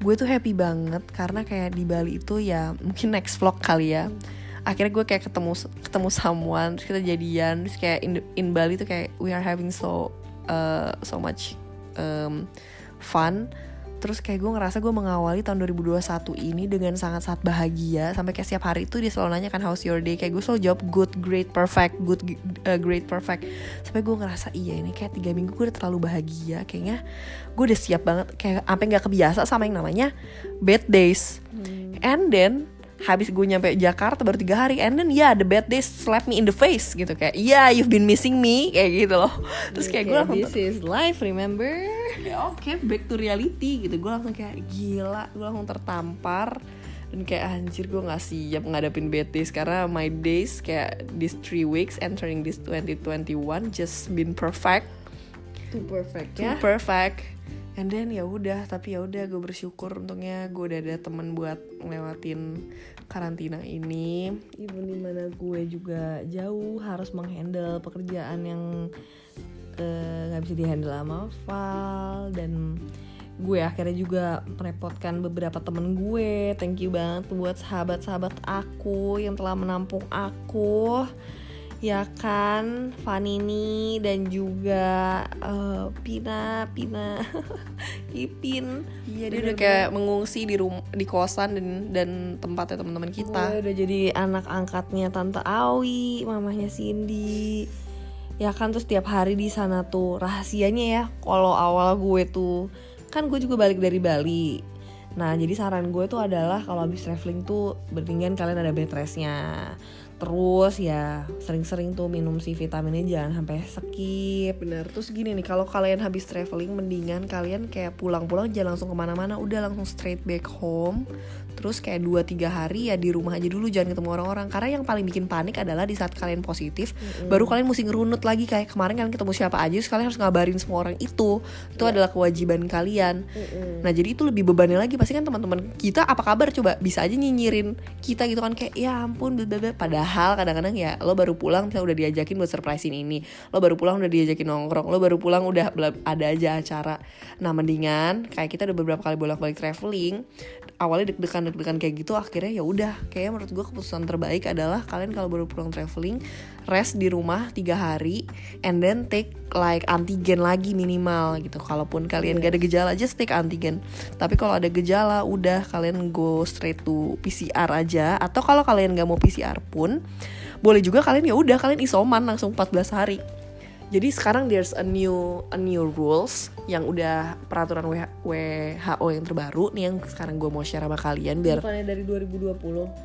S1: Gue tuh happy banget karena kayak di Bali itu ya mungkin next vlog kali ya. Akhirnya gue kayak ketemu ketemu someone terus kita jadian. Terus kayak in, in Bali tuh kayak we are having so uh, so much um, fun. Terus kayak gue ngerasa gue mengawali tahun 2021 ini dengan sangat-sangat bahagia. Sampai kayak setiap hari itu dia selalu nanya kan how's your day? Kayak gue selalu jawab good great perfect good uh, great perfect. Sampai gue ngerasa iya ini kayak tiga minggu gue udah terlalu bahagia kayaknya gue udah siap banget. Kayak sampai nggak kebiasa sama yang namanya bad days. And then habis gue nyampe Jakarta baru tiga hari and then ya yeah, the bad days slap me in the face gitu. Kayak yeah you've been missing me kayak gitu loh. Terus kayak gue langsung
S2: this is life, remember?
S1: ya oke back to reality gitu. Gue langsung kayak gila gue langsung tertampar. Dan kayak anjir gue nggak siap ngadepin bad days. Karena my days kayak this three weeks entering this 2021 just been perfect.
S2: Too perfect
S1: too
S2: ya.
S1: perfect. And then ya udah tapi ya udah gue bersyukur untungnya gue udah ada temen buat ngelewatin karantina ini.
S2: Even di mana gue juga jauh harus menghandle pekerjaan yang eh, nggak bisa dihandle sama Val. Dan gue akhirnya juga merepotkan beberapa temen gue. Thank you banget buat sahabat-sahabat aku yang telah menampung aku ya kan Vanini dan juga eh, Pina Pina Ipin
S1: iya dia udah kayak mengungsi di rum di kosan dan dan tempatnya teman-teman kita
S2: Gue udah jadi anak angkatnya Tante Awi, mamahnya Cindy. Ya kan terus tiap hari di sana tuh rahasianya ya. Kalau awal gue tuh kan gue juga balik dari Bali. Nah jadi saran gue tuh adalah kalau habis traveling tuh mendingan kalian ada bed restnya. Terus ya sering-sering tuh minum si vitaminnya jangan sampai skip.
S1: bener terus gini nih kalau kalian habis traveling mendingan kalian kayak pulang-pulang jangan langsung ke mana-mana udah langsung straight back home terus kayak 2-3 hari ya di rumah aja dulu jangan ketemu orang-orang. Karena yang paling bikin panik adalah di saat kalian positif baru kalian mesti ngerunut lagi. Kayak kemarin kalian ketemu siapa aja terus kalian harus ngabarin semua orang itu. Itu adalah kewajiban kalian. Nah jadi itu lebih bebannya lagi. Pasti kan teman-teman kita apa kabar? Coba bisa aja nyinyirin kita gitu kan. Kayak ya ampun bla. padahal kadang-kadang ya lo baru pulang misalnya udah diajakin buat surprisein ini. Lo baru pulang udah diajakin nongkrong. Lo baru pulang udah ada aja acara. Nah mendingan kayak kita udah beberapa kali bolak-balik traveling awalnya deg-degan deg-degan kayak gitu akhirnya ya udah. Kayak menurut gue keputusan terbaik adalah kalian kalau baru pulang traveling rest di rumah tiga hari and then take like antigen lagi minimal gitu. Kalaupun kalian gak ada gejala just take antigen. Tapi kalau ada gejala udah kalian go straight to PCR aja. Atau kalau kalian gak mau PCR pun boleh juga kalian ya udah kalian isoman langsung 14 hari jadi sekarang there's a new a new rules yang udah peraturan WH WHO yang terbaru nih yang sekarang gue mau share sama kalian biar
S2: Bukannya dari 2020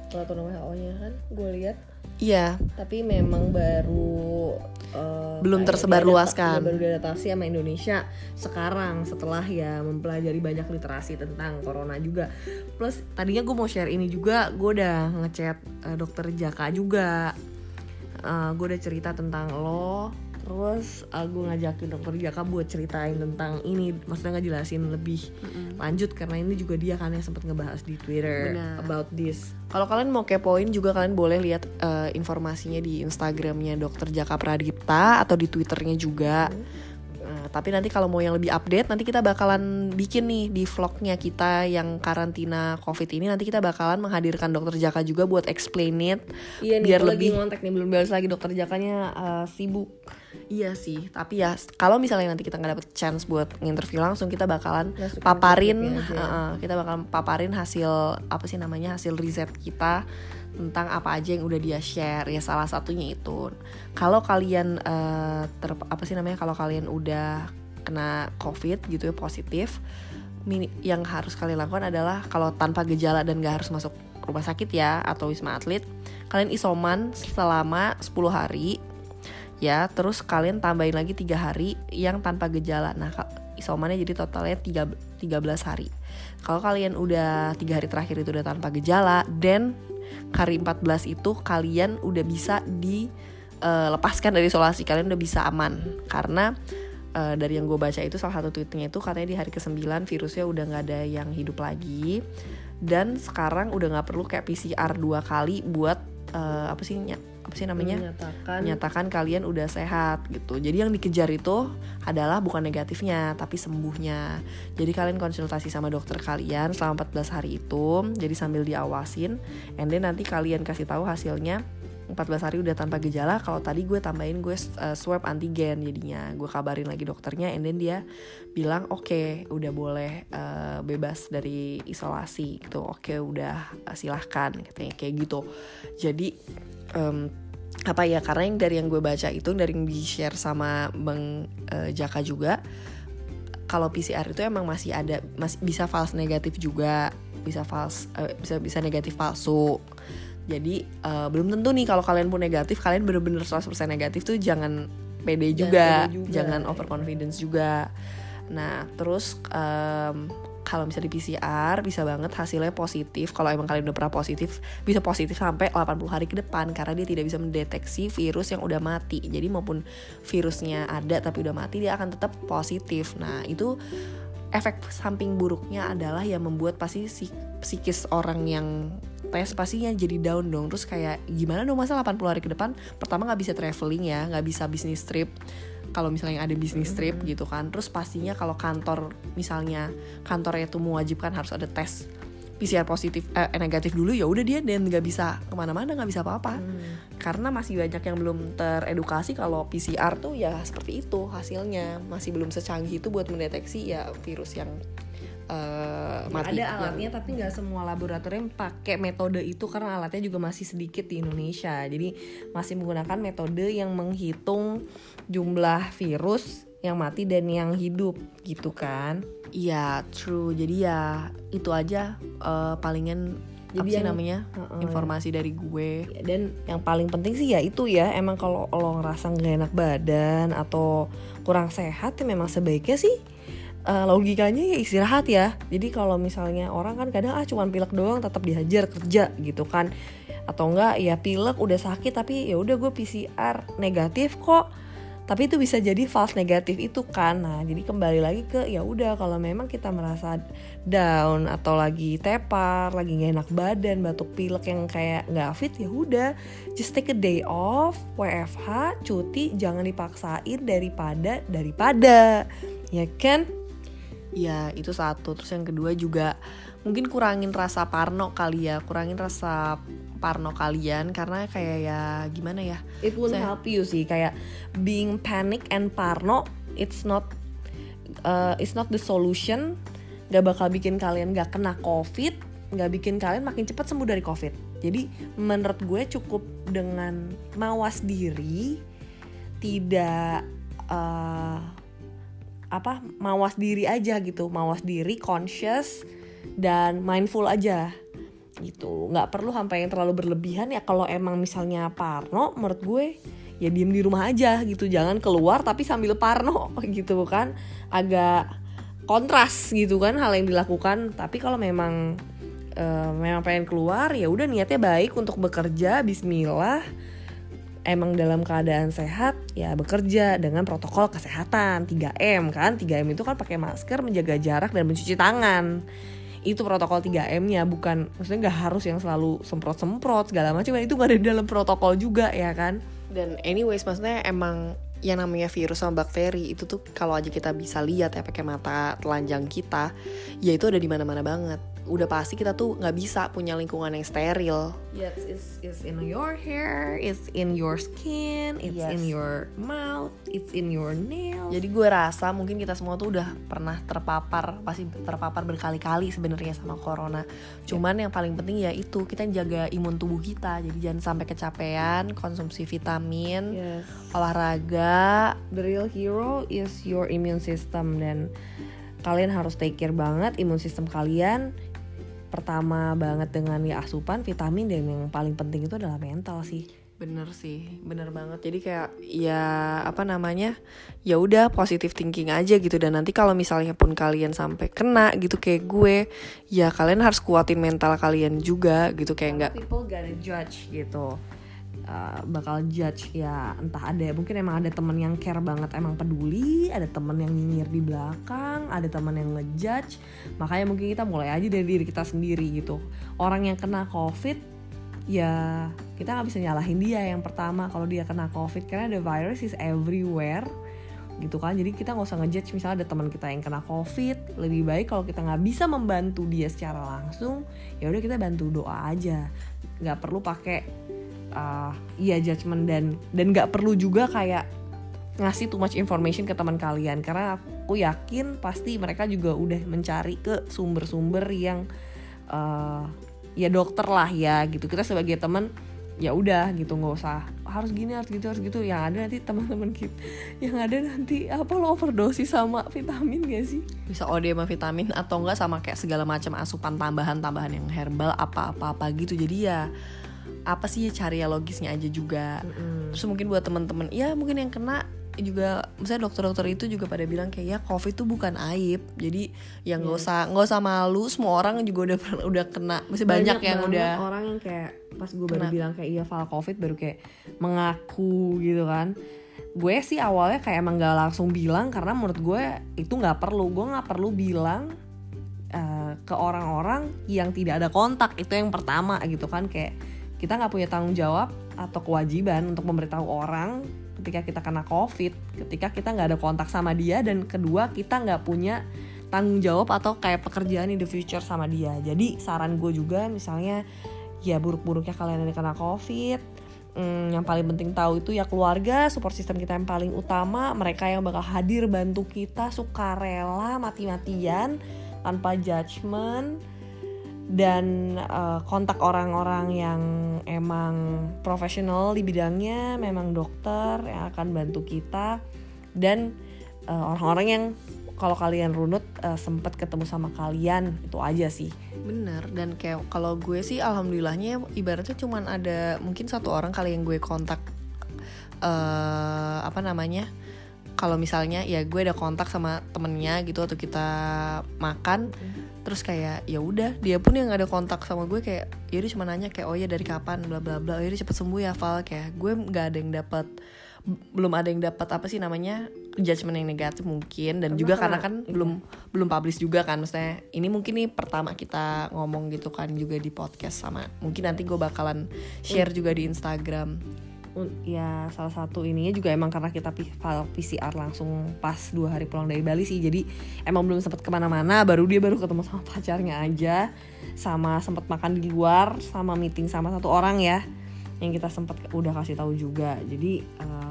S2: peraturan WHO-nya kan gue lihat.
S1: iya
S2: Tapi memang baru eh,
S1: Belum tersebar
S2: diadapta-
S1: luaskan.
S2: Baru diadaptasi sama Indonesia sekarang setelah ya mempelajari banyak literasi tentang corona juga.
S1: plus tadinya gue mau share ini juga gue udah ngechat eh, dokter Jaka juga Eh, gue udah cerita tentang lo
S2: Terus uh, gue ngajakin dokter Jaka buat ceritain tentang ini, maksudnya ngejelasin lebih lanjut karena ini juga dia kan yang sempat ngebahas di Twitter
S1: Benar.
S2: about this.
S1: Kalau kalian mau kepoin juga kalian boleh lihat eh, informasinya di Instagramnya Dokter Jaka Pradipta atau di Twitternya juga. Nah, tapi nanti kalau mau yang lebih update nanti kita bakalan bikin nih di vlognya kita yang karantina covid ini nanti kita bakalan menghadirkan Dokter Jaka juga buat explain it
S2: Iya nih,
S1: biar
S2: gue
S1: lebih
S2: lagi ngontek nih belum balas lagi dokter Jakanya uh, sibuk.
S1: Iya sih, tapi ya kalau misalnya nanti kita nggak dapet chance buat nginterview langsung kita bakalan
S2: Masukin
S1: paparin, uh-uh, kita bakalan paparin hasil apa sih namanya hasil riset kita tentang apa aja yang udah dia share ya salah satunya itu. Kalau kalian uh, ter apa sih namanya kalau kalian udah kena covid gitu ya positif, mini- yang harus kalian lakukan adalah kalau tanpa gejala dan gak harus masuk rumah sakit ya atau wisma atlet, kalian isoman selama 10 hari ya terus kalian tambahin lagi tiga hari yang tanpa gejala. Nah isomannya jadi totalnya tiga 13 hari. Kalau kalian udah tiga hari terakhir itu udah tanpa gejala dan hari 14 itu kalian udah bisa dilepaskan dari isolasi. Kalian udah bisa aman. Karena eh, dari yang gue baca itu salah satu tweetnya itu katanya di hari ke-9 virusnya udah nggak ada yang hidup lagi. Dan sekarang udah nggak perlu kayak PCR dua kali buat eh, apa sih apa sih namanya.
S2: Menyatakan.
S1: Menyatakan kalian udah sehat gitu. Jadi yang dikejar itu adalah bukan negatifnya tapi sembuhnya. Jadi kalian konsultasi sama dokter kalian selama 14 hari itu. Jadi sambil diawasin. And then nanti kalian kasih tahu hasilnya 14 hari udah tanpa gejala. Kalau tadi gue tambahin gue uh, swab antigen jadinya. Gue kabarin lagi dokternya and then dia bilang oke udah boleh uh, bebas dari isolasi gitu. Oke udah uh, silahkan katanya kayak gitu. Jadi em, apa ya karena yang dari yang gue baca itu dari yang di share sama bang eh, Jaka juga kalau PCR itu emang masih ada masih bisa false negatif juga bisa false eh, bisa bisa negatif palsu. Jadi eh, belum tentu nih kalau kalian pun negatif kalian bener-bener 100% negatif tuh jangan pede
S2: Jangan
S1: juga
S2: pede juga,
S1: jangan overconfidence juga. Nah terus em, kalau misalnya di PCR bisa banget hasilnya positif. Kalau emang kalian udah pernah positif bisa positif sampai 80 hari ke depan karena dia tidak bisa mendeteksi virus yang udah mati. Jadi maupun virusnya ada tapi udah mati dia akan tetap positif. Nah itu efek samping buruknya adalah ya membuat pasti si psikis orang yang tes pastinya jadi down dong. Terus kayak gimana dong masa 80 hari ke depan? Pertama nggak bisa traveling ya nggak bisa bisnis trip kalau misalnya ada bisnis trip gitu kan. Terus pastinya kalau kantor misalnya kantornya itu mewajibkan harus ada tes PCR positif eh, negatif dulu ya udah dia dan nggak bisa ke mana-mana nggak bisa apa-apa. Karena masih banyak yang belum teredukasi kalau PCR tuh ya seperti itu hasilnya. Masih belum secanggih itu buat mendeteksi ya virus yang eh, mati.
S2: ada
S1: yang-
S2: alatnya tapi nggak semua laboratorium pakai metode itu karena alatnya juga masih sedikit di Indonesia. Jadi masih menggunakan metode yang menghitung jumlah virus yang mati dan yang hidup gitu kan?
S1: Iya true. Jadi ya itu aja eh, palingan
S2: Jadi
S1: apa sih
S2: yang-
S1: namanya?
S2: Heeh.
S1: informasi dari gue.
S2: Ya, dan yang paling penting sih ya itu ya emang kalau lo ngerasa nggak enak badan atau kurang sehat ya memang sebaiknya sih eh, logikanya ya istirahat ya. Jadi kalau misalnya orang kan kadang ah cuman pilek doang tetap dihajar kerja gitu kan. Atau enggak ya pilek udah sakit tapi ya udah gue PCR negatif kok. Tapi itu bisa jadi false negatif itu kan. Nah jadi kembali lagi ke ya udah kalau memang kita merasa down atau lagi tepar lagi nggak enak badan batuk pilek yang kayak nggak fit ya udah. Just take a day off WFH cuti jangan dipaksain daripada daripada. Ya kan
S1: ya itu satu. Terus yang kedua juga mungkin kurangin rasa parno kali ya kurangin rasa parno kalian karena kayak ya gimana ya?
S2: It will help you sih kayak being panic and parno it's not uh, it's not the solution. Nggak bakal bikin kalian nggak kena covid nggak bikin kalian makin cepat sembuh dari covid. Jadi menurut gue cukup dengan mawas diri tidak uh, apa mawas diri aja gitu. Mawas diri conscious dan mindful aja. Gitu. Nggak perlu sampai yang terlalu berlebihan ya. Kalau emang misalnya parno menurut gue ya diem di rumah aja gitu. Jangan keluar tapi sambil parno gitu kan. Agak kontras gitu kan hal yang dilakukan. Tapi kalau memang eh, memang pengen keluar ya udah niatnya baik untuk bekerja Bismillah emang dalam keadaan sehat ya bekerja dengan protokol kesehatan 3M kan? 3M itu kan pakai masker menjaga jarak dan mencuci tangan. Itu protokol 3M-nya bukan maksudnya nggak harus yang selalu semprot-semprot segala macam itu nggak ada di dalam protokol juga ya kan?
S1: Dan anyways maksudnya emang yang namanya virus sama bakteri itu tuh kalau aja kita bisa lihat ya pakai mata telanjang kita ya itu ada di mana-mana banget udah pasti kita tuh nggak bisa punya lingkungan yang steril
S2: Yes, it's, it's in your hair, it's in your skin, it's
S1: Yes.
S2: in your mouth, it's in your nails.
S1: Jadi gue rasa mungkin kita semua tuh udah pernah terpapar, pasti terpapar berkali-kali sebenarnya sama corona. Cuman yang paling penting ya itu kita jaga imun tubuh kita. Jadi jangan sampai kecapean, konsumsi vitamin,
S2: yes.
S1: olahraga.
S2: The real hero is your immune system dan kalian harus take care banget imun sistem kalian. Pertama banget dengan ya asupan, vitamin dan yang paling penting itu adalah mental sih.
S1: Bener sih, bener banget. Jadi kayak ya apa namanya, ya udah positive thinking aja gitu. Dan nanti kalau misalnya pun kalian sampai kena gitu kayak gue, ya kalian harus kuatin mental kalian juga gitu kayak nggak
S2: people gonna judge gitu Uh, bakal judge ya entah ada mungkin emang ada temen yang care banget emang peduli ada temen yang nyinyir di belakang ada temen yang ngejudge. Makanya mungkin kita mulai aja dari diri kita sendiri gitu. Orang yang kena covid ya kita nggak bisa nyalahin dia yang pertama kalau dia kena covid karena the virus is everywhere gitu kan. Jadi kita nggak usah ngejudge misalnya ada teman kita yang kena covid lebih baik kalau kita nggak bisa membantu dia secara langsung ya udah kita bantu doa aja. Nggak perlu pakai uh, iya judgement dan dan nggak perlu juga kayak ngasih too much information ke teman kalian. Karena aku yakin pasti mereka juga udah mencari ke sumber-sumber yang uh, ya dokter lah ya gitu. Kita sebagai teman ya udah gitu nggak usah harus gini harus gitu harus gitu. Yang ada nanti teman-teman kita yang ada nanti apa lo overdosis sama vitamin gak sih?
S1: Bisa OD sama vitamin atau enggak sama kayak segala macam asupan tambahan-tambahan yang herbal apa-apa-apa gitu. Jadi ya apa sih ya cari ya logisnya aja juga. Terus mungkin buat teman-teman ya mungkin yang kena juga misalnya dokter-dokter itu juga pada bilang kayak ya covid itu bukan aib jadi ya nggak usah nggak usah malu semua orang juga udah udah kena masih banyak, yang
S2: banget
S1: udah
S2: orang yang kayak pas gue baru bilang kayak iya file covid baru kayak mengaku gitu kan. Gue sih awalnya kayak emang gak langsung bilang karena menurut gue itu nggak perlu. Gue nggak perlu bilang uh, ke orang-orang yang tidak ada kontak. Itu yang pertama gitu kan kayak kita nggak punya tanggung jawab atau kewajiban untuk memberitahu orang ketika kita kena covid ketika kita nggak ada kontak sama dia dan kedua kita nggak punya tanggung jawab atau kayak pekerjaan in the future sama dia. Jadi saran gue juga misalnya ya buruk-buruknya kalian yang kena covid hmm, yang paling penting tahu itu ya keluarga support system kita yang paling utama mereka yang bakal hadir bantu kita sukarela mati-matian tanpa judgement dan uh, kontak orang-orang yang emang profesional di bidangnya memang dokter yang akan bantu kita dan eh, orang-orang yang kalau kalian runut uh, sempet ketemu sama kalian itu aja sih.
S1: Bener dan kayak kalau gue sih alhamdulillahnya ibaratnya cuman ada mungkin satu orang kali yang gue kontak uh, apa namanya kalau misalnya ya gue ada kontak sama temennya gitu atau kita makan terus kayak ya udah dia pun yang ada kontak sama gue kayak ya cuma nanya kayak oh ya dari kapan bla bla bla oh ya cepet sembuh ya Val kayak gue nggak ada yang dapat belum ada yang dapat apa sih namanya judgement yang negatif mungkin dan juga karena kan iya. belum belum publish juga kan maksudnya ini mungkin nih pertama kita ngomong gitu kan juga di podcast sama mungkin nanti gue bakalan share juga di Instagram
S2: ya salah satu ininya juga emang karena kita PCR langsung pas dua hari pulang dari Bali sih. Jadi emang belum sempat ke mana-mana. Baru dia baru ketemu sama pacarnya aja. Sama sempat makan di luar sama meeting sama satu orang ya yang kita sempat udah kasih tahu juga. Jadi uh,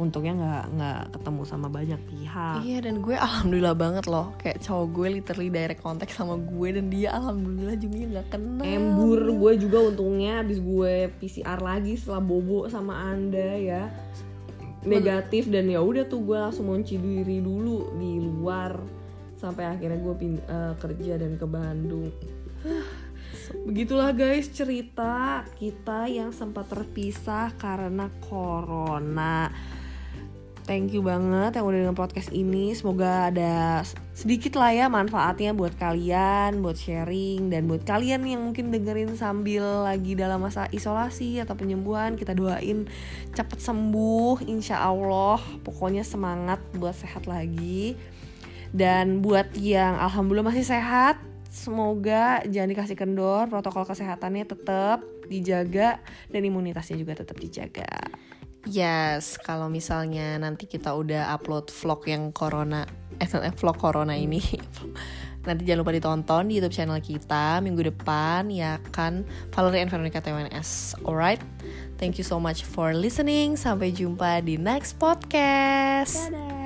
S2: untungnya nggak nggak ketemu sama banyak pihak.
S1: Iya dan gue alhamdulillah banget loh. Kayak cowok gue literally direct contact sama gue dan dia alhamdulillah juga nggak kenal
S2: embur gue juga untungnya abis gue PCR lagi setelah bobo sama anda ya. Negatif dan ya udah tuh gue langsung ngunci diri dulu di luar. Sampai akhirnya gue pin- uh, kerja dan ke Bandung. Begitulah guys cerita kita yang sempat terpisah karena corona thank you banget yang udah dengan podcast ini. Semoga ada sedikit lah ya manfaatnya buat kalian buat sharing dan buat kalian yang mungkin dengerin sambil lagi dalam masa isolasi atau penyembuhan kita doain cepet sembuh insya Allah. Pokoknya semangat buat sehat lagi. Dan buat yang alhamdulillah masih sehat semoga jangan dikasih kendor protokol kesehatannya tetap dijaga dan imunitasnya juga tetap dijaga
S1: Yes, kalau misalnya nanti kita udah upload vlog yang corona, eh, vlog corona ini, nanti jangan lupa ditonton di YouTube channel kita minggu depan ya kan Valerie and Veronica TWNS. Alright, thank you so much for listening. Sampai jumpa di next podcast. Dadah.